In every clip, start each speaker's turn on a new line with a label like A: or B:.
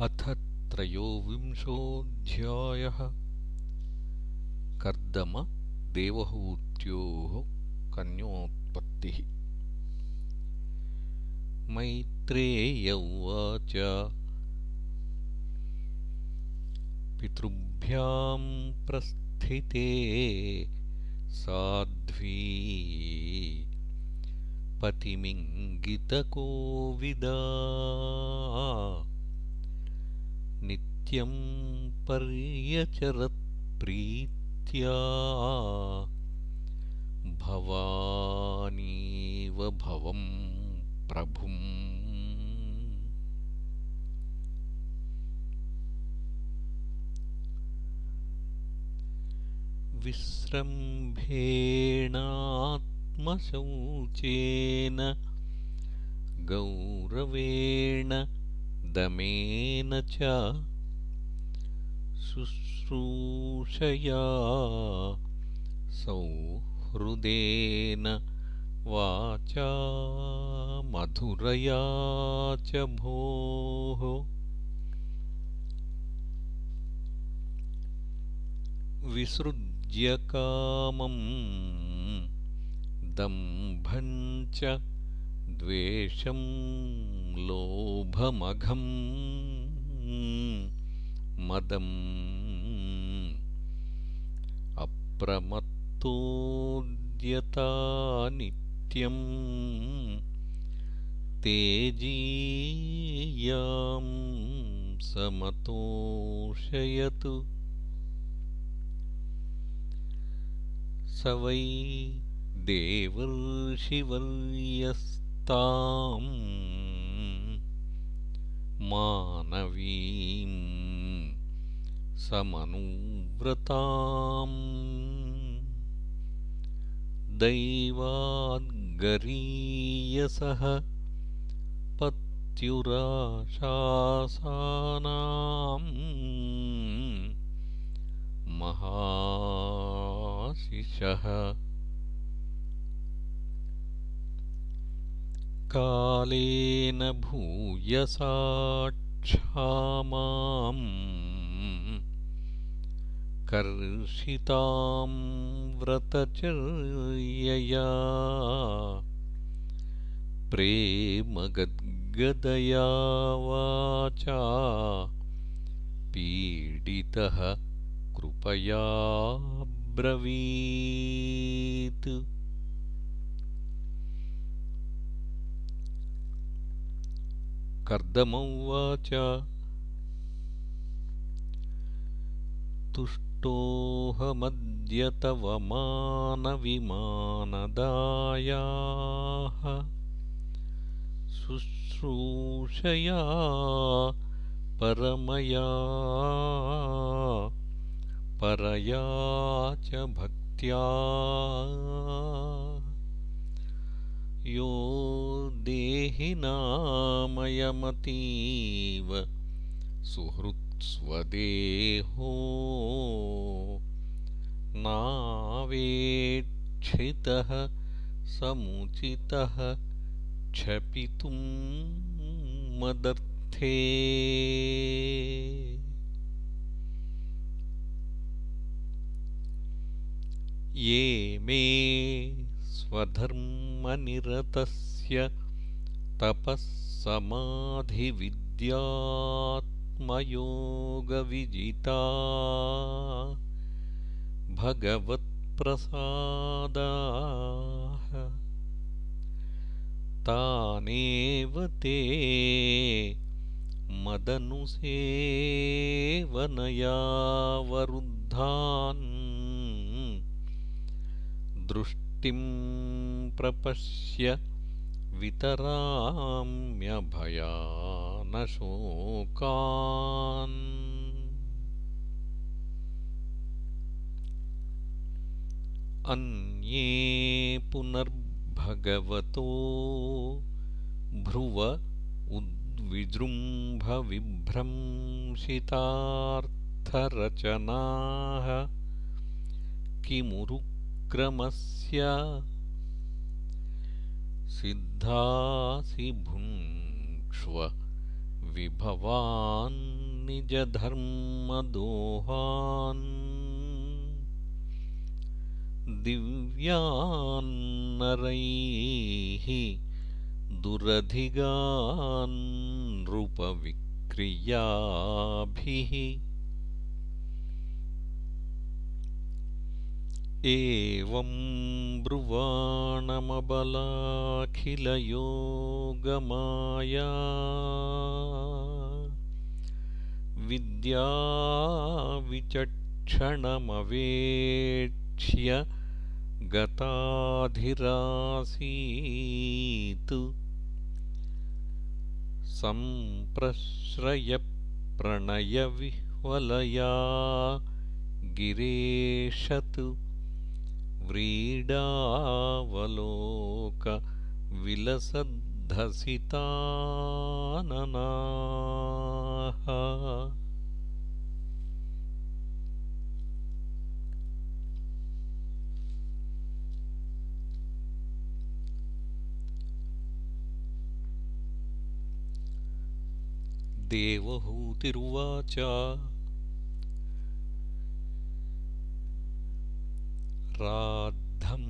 A: अथ त्रयोविंशोऽध्यायः। कर्दमदेवहूत्योः कन्योत्पत्तिः। मैत्रेय उवाच। पितृभ्यां प्रस्थिते साध्वी। पतिमिङ्गितकोविदा नित्यं पर्यचरत्प्रीत्या भवानीव भवं प्रभुम्। विस्रम्भेणात्मशौचेन गौरवेण दमेन च शुश्रूषया सौहृदेन वाचा मधुरया च भोः विसृज्यकामम् दम्भं च द्वेषं लोभमघम् मदम् अप्रमत्तोद्यता नित्यम् तेजीयां समतोषयतु। स वै मानवीं समनुव्रताम्। दैवाद्गरीयसः पत्युराशासानाम्। महाशिषः कालेन भूयसाक्षामाम् कर्षितां व्रतचर्यया प्रेमगद्गदया वाचा पीडितः कृपया ब्रवीत् कर्दमौवाच। तुष्टोऽहमद्य तव मानविमानदायाः शुश्रूषया परमया। परया च भक्त्या यो देहिनामयमतीव सुहृत्स्वदेहो नावेक्षितः समुचितः क्षपितुं मदर्थे। ये मे स्वधर्मनिरतस्य तपःसमाधिविद्यात्मयोगविजिता भगवत्प्रसादाः। तानेव ते मदनुसेवनयावरुद्धान्। दृष्टिं प्रपश्य वितराम्यभयानशोकान्। अन्ये पुनर्भगवतो भ्रुव उद्विजृम्भविभ्रंशितार्थरचनाः किमुरु क्रमस्य सिद्धासि भुङ्क्ष्व विभवान् निजधर्मदोहान् दिव्यान्नरैः दुरधिगान् एवं ब्रुवाणमबलाखिलयोगमाया। विद्याविचक्षणमवेक्ष्य गताधिरासीत्। सम्प्रश्रयप्रणयविह्वलया गिरेशत् व्रीडावलोकविलसद्धसिताननाः देवहूतिरुवाच राद्धं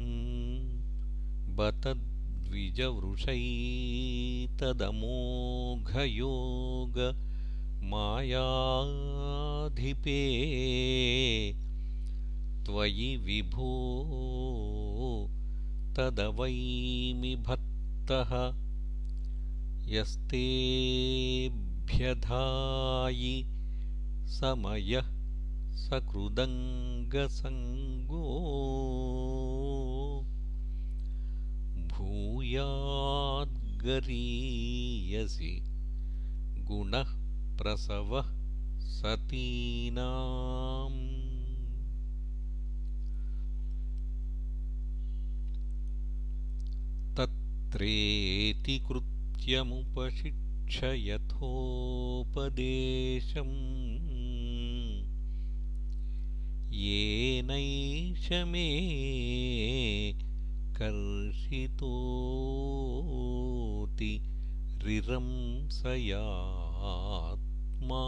A: बतद्विजवृषैतदमोघयोगमायाधिपे त्वयि विभो तदवैमि भक्तः यस्तेऽभ्यधायि समयः सकृदङ्गसङ्गो भूयाद्गरीयसि गुणः प्रसवः सतीनाम्। तत्रेति कृत्यमुपशिक्षयथोपदेशम् येनैष मे कर्षितोति रिरंसयात्मा।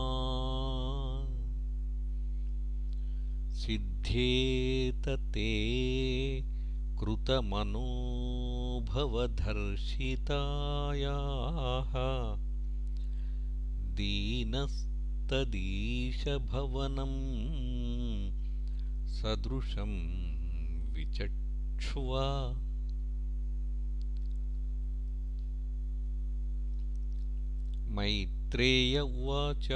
A: सिद्धेत ते कृतमनोभवधर्षितायाः दीनस्तदीशभवनम् सदृशं विचक्ष्वा। मैत्रेय उवाच।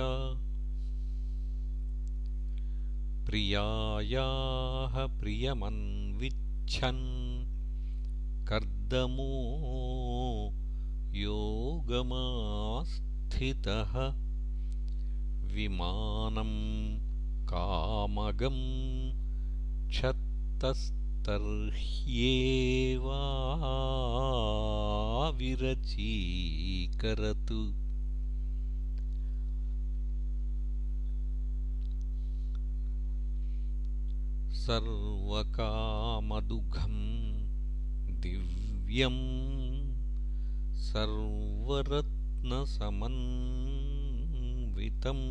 A: प्रियायाः प्रियमन्विच्छन् कर्दमो योगमास्थितः। विमानं कामगम् क्षत्तस्तर्ह्येवाविरचीकरतु सर्वकामदुघं दिव्यं सर्वरत्नसमन्वितम्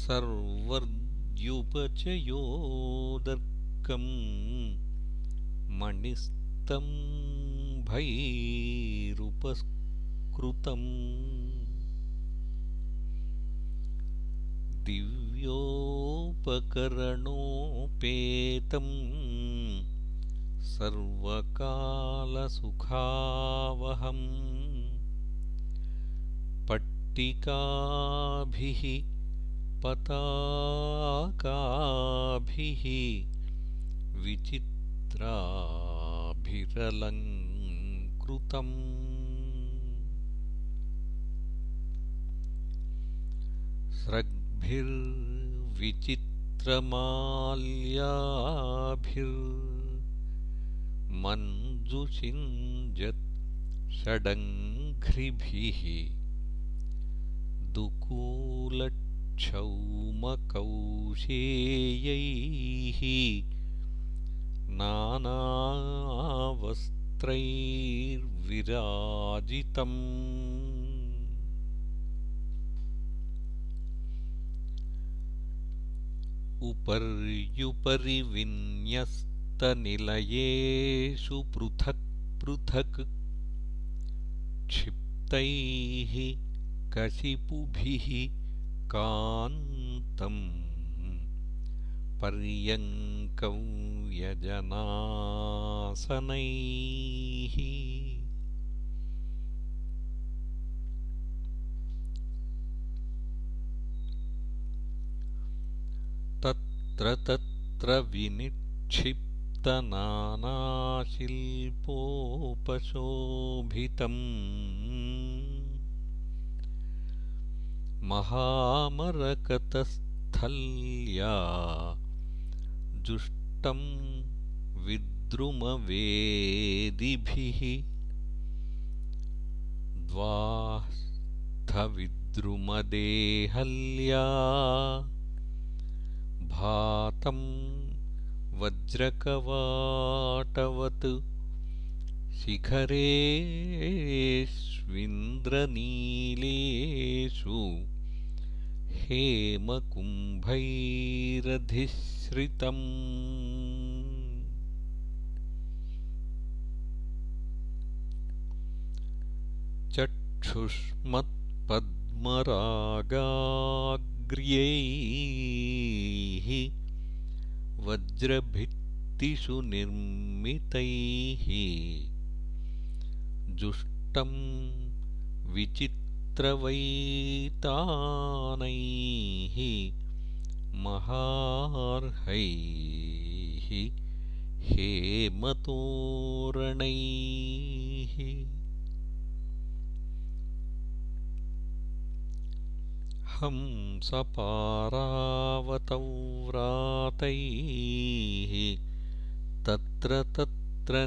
A: सर्वर्द्युपचयोदर्कं मणिस्तम्भैरुपस्कृतम् दिव्योपकरणोपेतं सर्वकालसुखावहम् पट्टिकाभिः पताकाभिः विचित्राभिरलङ्कृतम्। स्रग्भिर्विचित्रमाल्याभिर्मञ्जुषिञ्जत् षडङ्घ्रिभिः दुकूलक्षौमकौशेयैः नानावस्त्रविभूषितैः वस्त्रैर्विराजितम् उपर्युपरि विन्यस्तनिलयेषु पृथक् पृथक् क्षिप्तैः कशिपुभिः कान्तम् पर्यङ्कं व्यजनासनैः तत्र तत्र विनिक्षिप्तनानाशिल्पोपशोभितम् महामरकतस्थल्या जुष्टं विद्रुमवेदिभिः द्वास्थविद्रुमदेहल्या भातं वज्रकवाटवत् शिखरेष्विन्द्रनीलेषु हेमकुम्भैरधिश्रितम् चक्षुष्मत्पद्मरागाग्र्यैः वज्रभित्तिषु निर्मितैः जुष्टं विचित्र वैतानैः महार्हैः हेमतोरणैः। हंसपारावतव्रातैः तत्र तत्र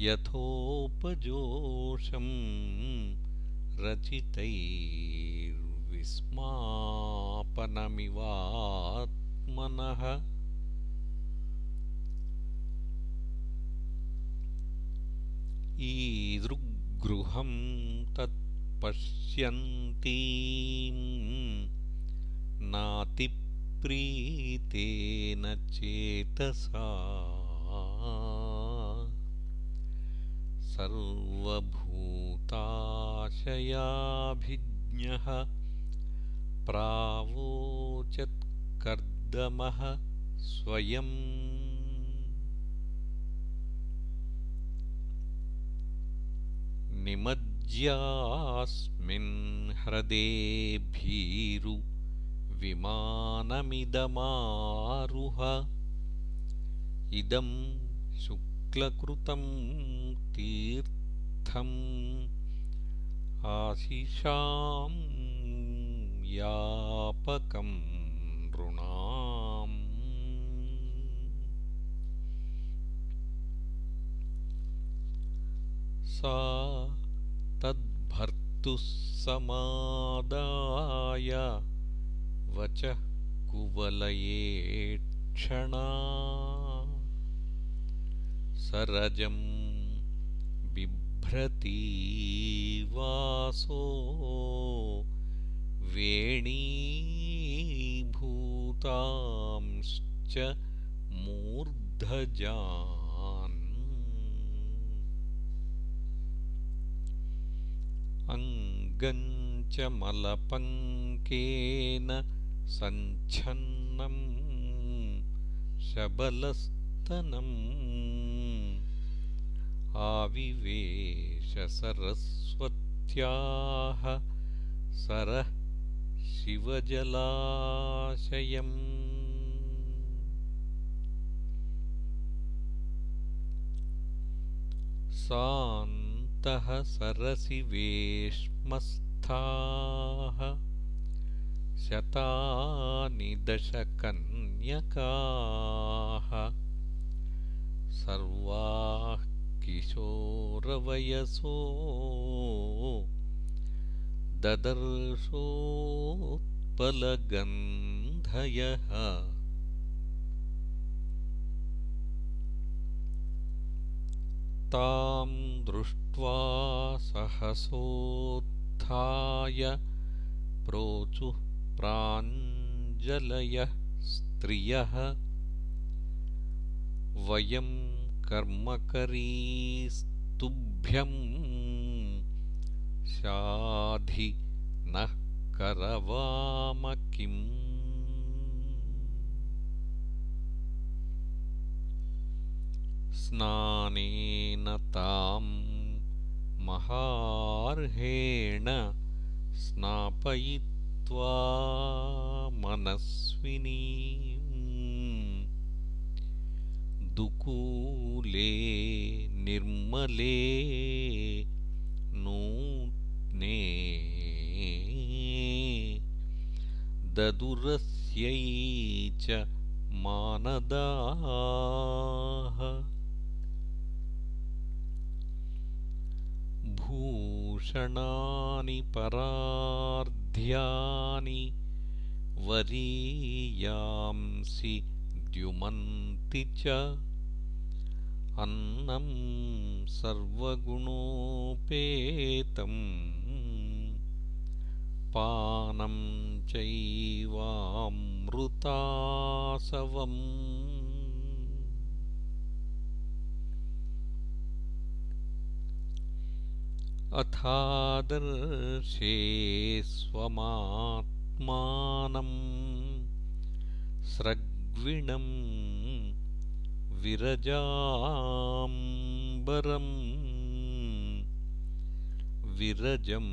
A: यथोपजोषं रचितैर्विस्मापनमिवात्मनः। ईदृग्गृहं तत्पश्यन्तीं नातिप्रीतेन चेतसा सर्वभूताशयाभिज्ञः प्रावोचत्कर्दमः स्वयम्। निमज्यास्मिन् ह्रदे भीरु विमानमिदमारुह। इदं शुक्लकृतं तीर्थम् आशिषां यापकं नृणाम्। सा तद्भर्तुः समादाय वचः कुवलयेक्षणा सरजं बिभ्रती वासो वेणीभूतांश्च मूर्धजान्। अङ्गञ्च मलपङ्केन सञ्छन्नं शबलस्तनम् आविवेशसरस्वत्याः सरः शिवजलाशयम्। सान्तः सरसि वेश्मस्थाः शतानि दशकन्यकाः सर्वाः किशोरवयसो ददर्शोत्पलगन्धयः। तां दृष्ट्वा सहसोत्थाय प्रोचुः प्राञ्जलयः स्त्रियः। वयं कर्मकरीस्तुभ्यं शाधि नः करवाम किम्? स्नानेन तां महार्हेण स्नापयित्वा मनस्विनी दुकूले निर्मले नूत्ने ददुरस्यै च मानदाः। भूषणानि परार्ध्यानि वरीयांसि द्युमन्ति च अन्नं सर्वगुणोपेतम् पानं चैवामृतासवम्। अथादर्शे स्वमात्मानं स्रग्विणं विरजाम्बरम् विरजं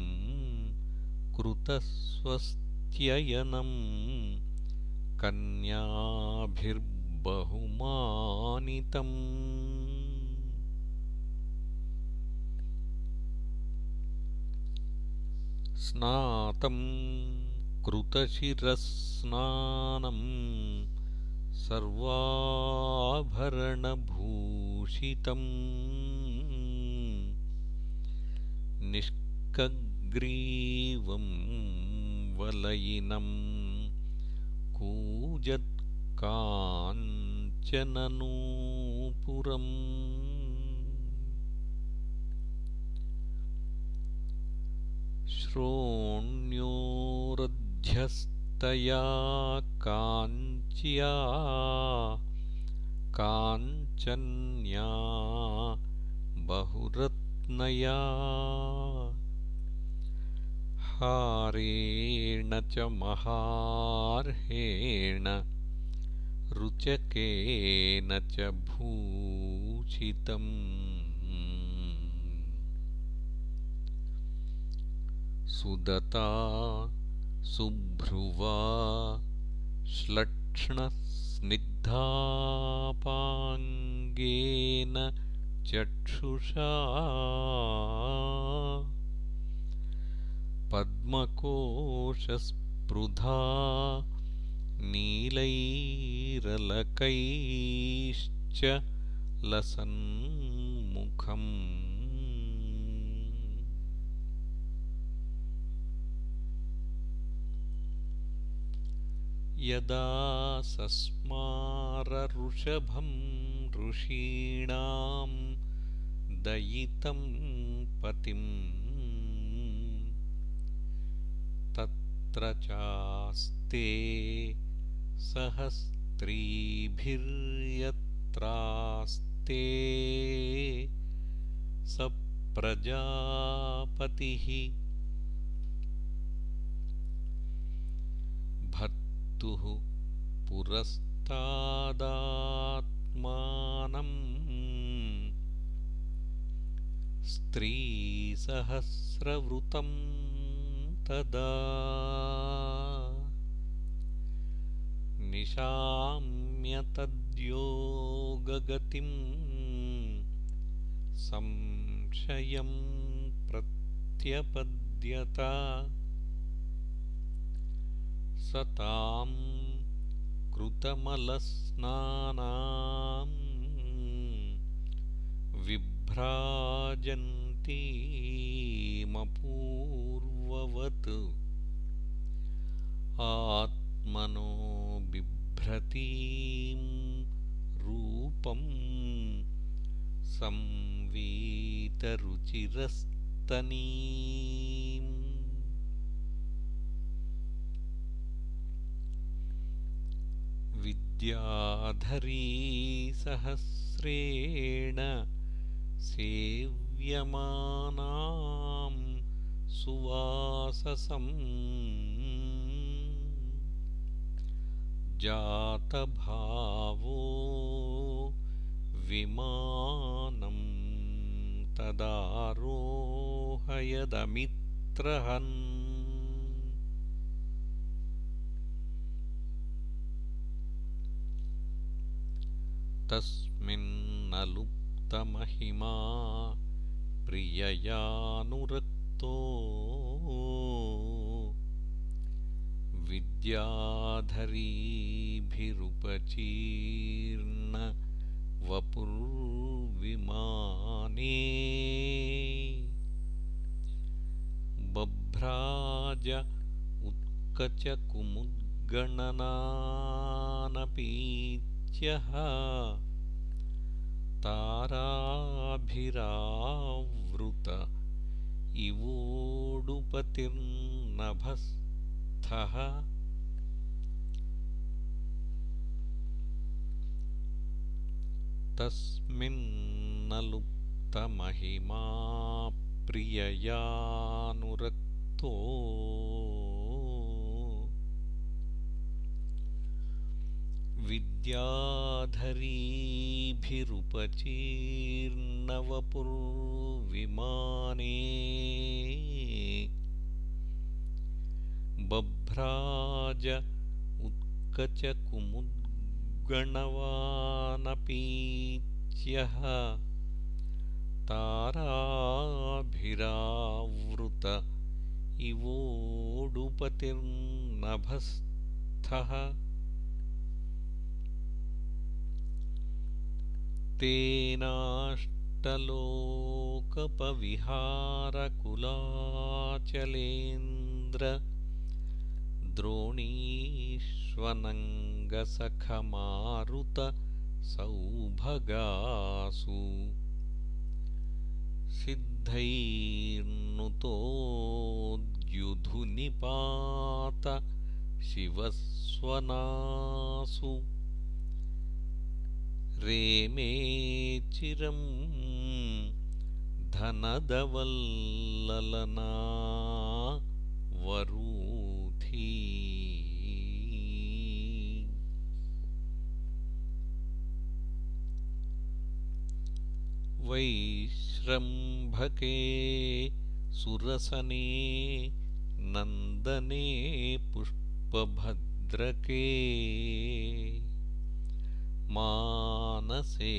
A: कृतस्वस्त्ययनं कन्याभिर्बहुमानितम्। स्नातं कृतशिरस्नानं सर्वाभरणभूषितम् निष्कग्रीवं वलयिनं कूजत्काञ्चननूपुरम् श्रोण्योरध्यस्तया काञ्च्या काञ्चन्या बहुरत्नया। हारेण च महार्हेण रुचकेन च भूषितम्। सुदता सुभ्रुवा श्लक्ष्णस्निग्धापाङ्गेन चक्षुषा पद्मकोशस्पृधा नीलैरलकैश्च लसन्मुखम् यदा सस्मारऋषभं ऋषीणां दयितं पतिम् तत्र चास्ते सहस्त्रीभिर्यत्रास्ते स प्रजापतिः पुरस्तादात्मानम् स्त्रीसहस्रवृतं तदा। निशाम्यतद्योगगतिं सं संशयं प्रत्यपद्यत सतां कृतमलस्नानाम् विभ्राजन्तीमपूर्ववत् आत्मनो बिभ्रतीं रूपं संवीतरुचिरस्तनी विद्याधरी सहस्रेण सेव्यमानां सुवाससम्। जातभावो विमानं तदारोहयदमित्रहन् तस्मिन्नलुप्तमहिमा प्रिययानुरक्तो विद्याधरीभिरुपचीर्णवपुर्विमाने बभ्राज उत्कचकुमुद्गणनानपीत्यः ताराभिरावृत इवोडुपतिर्नभस्थः तस्मिन्नलुप्तमहिमा प्रिययानुरक्तो विद्याधरीभिरुपचीर्णवपुर्विमाने बभ्राज उत्कचकुमुद्गणवानपीच्यः ताराभिरावृत इवोडुपतिर्नभस्थः तेनाष्टलोकपविहारकुलाचलेन्द्र द्रोणीष्वनङ्गसखमारुतसौभगासु सिद्धैर्नुतोद्युधुनिपात शिवस्वनासु रेमे चिरं धनदवल्ललना वरूथी। वैश्रम्भके सुरसने नन्दने पुष्पभद्रके मानसे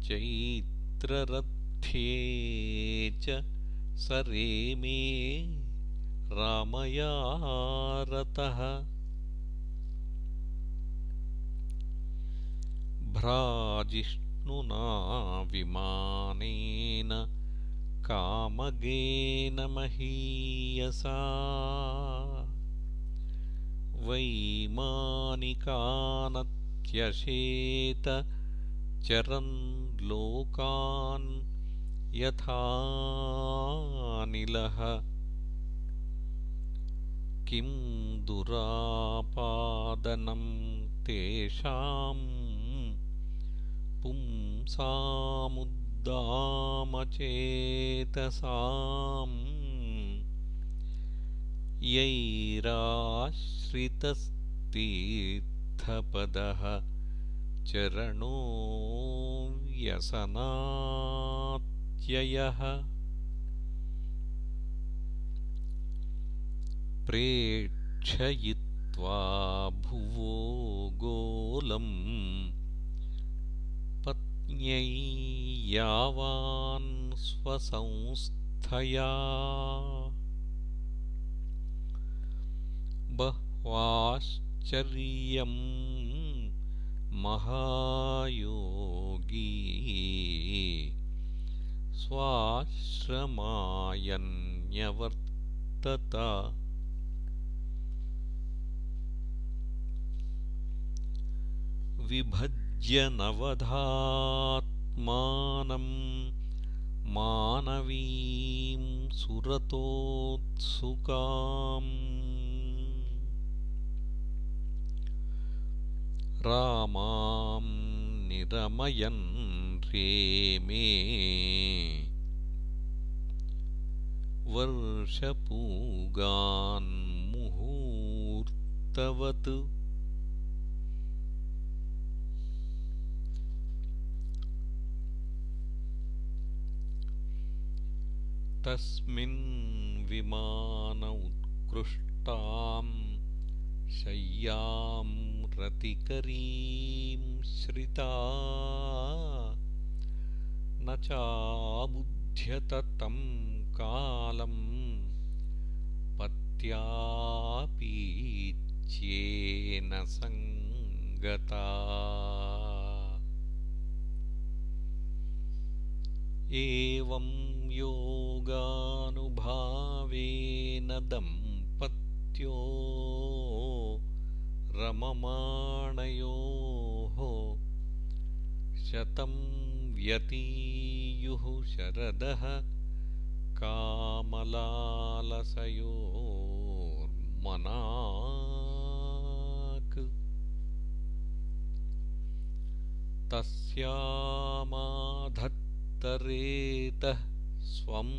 A: चैत्ररथ्ये च सरेमे रामयारतः। भ्राजिष्णुना विमानेन कामगेन महीयसा। वैमानिकानत् त्यशेत चरन् लोकान् यथानिलः किं दुरापादनं तेषां पुंसामुद्दामचेतसाम्। यैराश्रितस्ति पदः चरणो व्यसनात्ययः। प्रेक्षयित्वा भुवो गोलम् पत्न्यै यावान् स्वसंस्थया बह्वाश्चर्यं महायोगी स्वाश्रमायन्यवर्तत। विभज्य नवधात्मानं मानवीं सुरतोत्सुकाम् रामां निरमयन् रेमे वर्षपूगान्मुहूर्तवत्। तस्मिन् विमान उत्कृष्टां शय्यां रतिकरीं श्रिता। न चाबुध्यत तं कालं पत्यापीच्येन सङ्गता। एवं योगानुभावेन दम्पत्यो रममाणयोः शतं व्यतीयुः शरदः कामलालसयोर्मनाक्। तस्यामाधत्तरेतः स्वं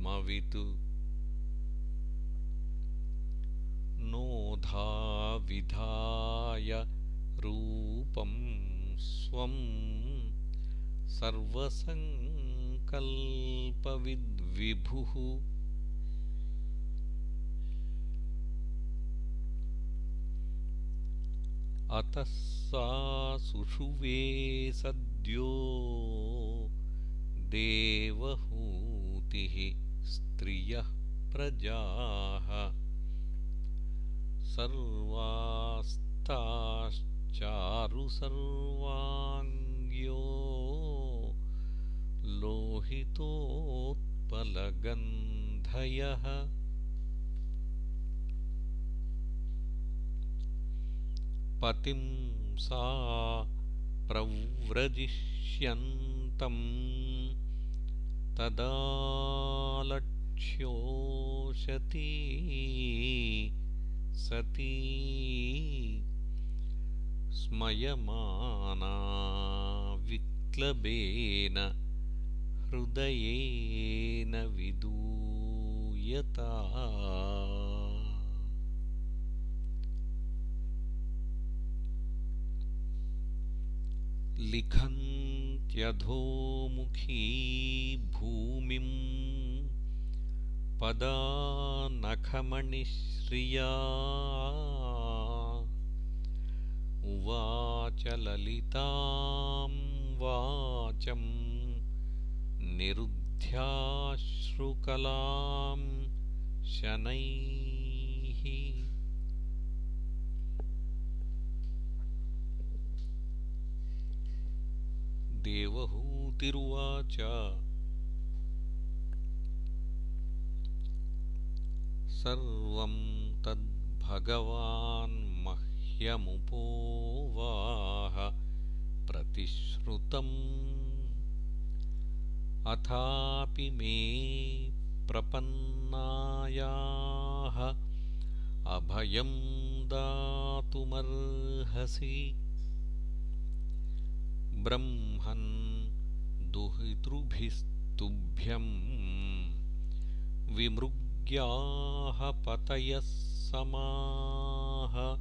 A: भावयन्नात्मनात्मवित् नोधाविधाय रूपं स्वं सर्वसङ्कल्पविद्विभुः। अतः सा सुषुवे सद्यो देवहूतिः स्त्रियः प्रजाः सर्वास्ताश्चारु सर्वाङ्ग्यो लोहितोत्पलगन्धयः। पतिं सा प्रव्रजिष्यन्तं तदालक्ष्योषती सती स्मयमाना विक्लबेन हृदयेन विदूयता। लिखन्त्यधोमुखी भूमिं पदानखमणिश्रिया उवाच ललितां वाचं निरुध्याश्रुकलां शनैः देवहूतिरुवाच सर्वं तद्भगवान्मह्यमुपोवाह प्रतिश्रुतम्। अथापि मे प्रपन्नायाः अभयं दातुमर्हसि। ब्रह्मन् दुहितृभिस्तुभ्यं विमृग्याः पतयः समाः।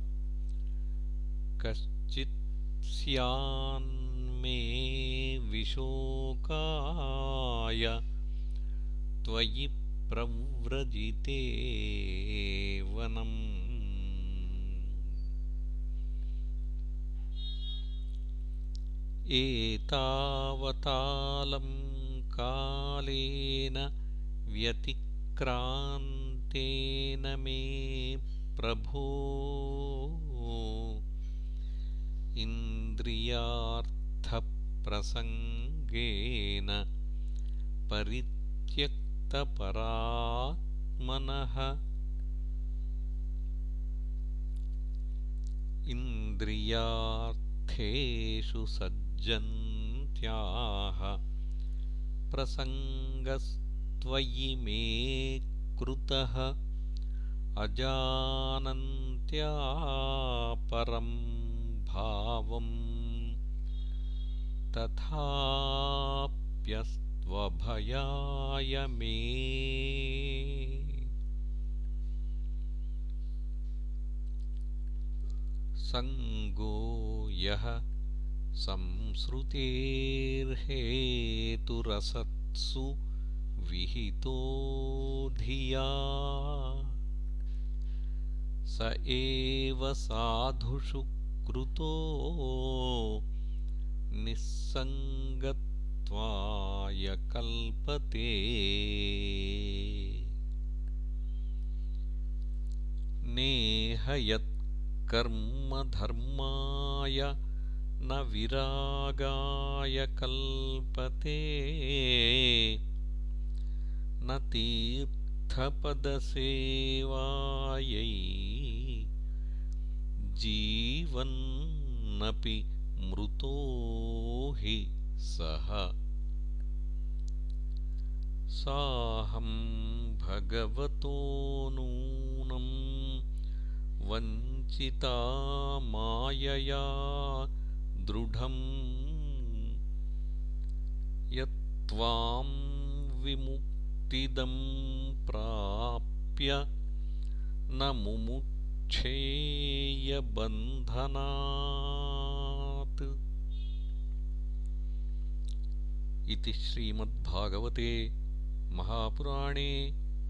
A: कश्चित् स्यान्मे विशोकाय त्वयि प्रव्रजिते वनम्। एतावतालं कालेन व्यतिक्रान्तेन मे प्रभो। इन्द्रियार्थप्रसङ्गेन परित्यक्तपरात्मनः। इन्द्रियार्थेषु सज्जन्त्याः प्रसङ्गस्त्वयि मे कृतः अजानन्त्या परं भावम् तथाप्यस्त्वभयाय मे। सङ्गो यः संसृतेर्हेतुरसत्सु विहितो धिया। स एव साधुषु कृतो निःसङ्गत्वाय कल्पते। नेह यत्कर्मधर्माय न विरागाय कल्पते न तीर्थपदसेवायै जीवन्नपि मृतो हि सः। साहं भगवतो नूनं वञ्चिता मायया दृढम् यत्त्वां विमुक्तिदं प्राप्य न मुमुक्षेयबन्धनात्। इति श्रीमद्भागवते महापुराणे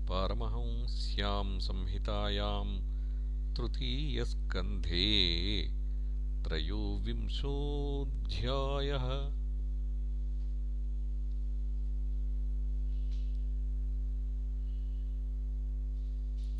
A: पारमहंस्यां संहितायां तृतीयस्कन्धे त्रयोविंशोऽध्यायः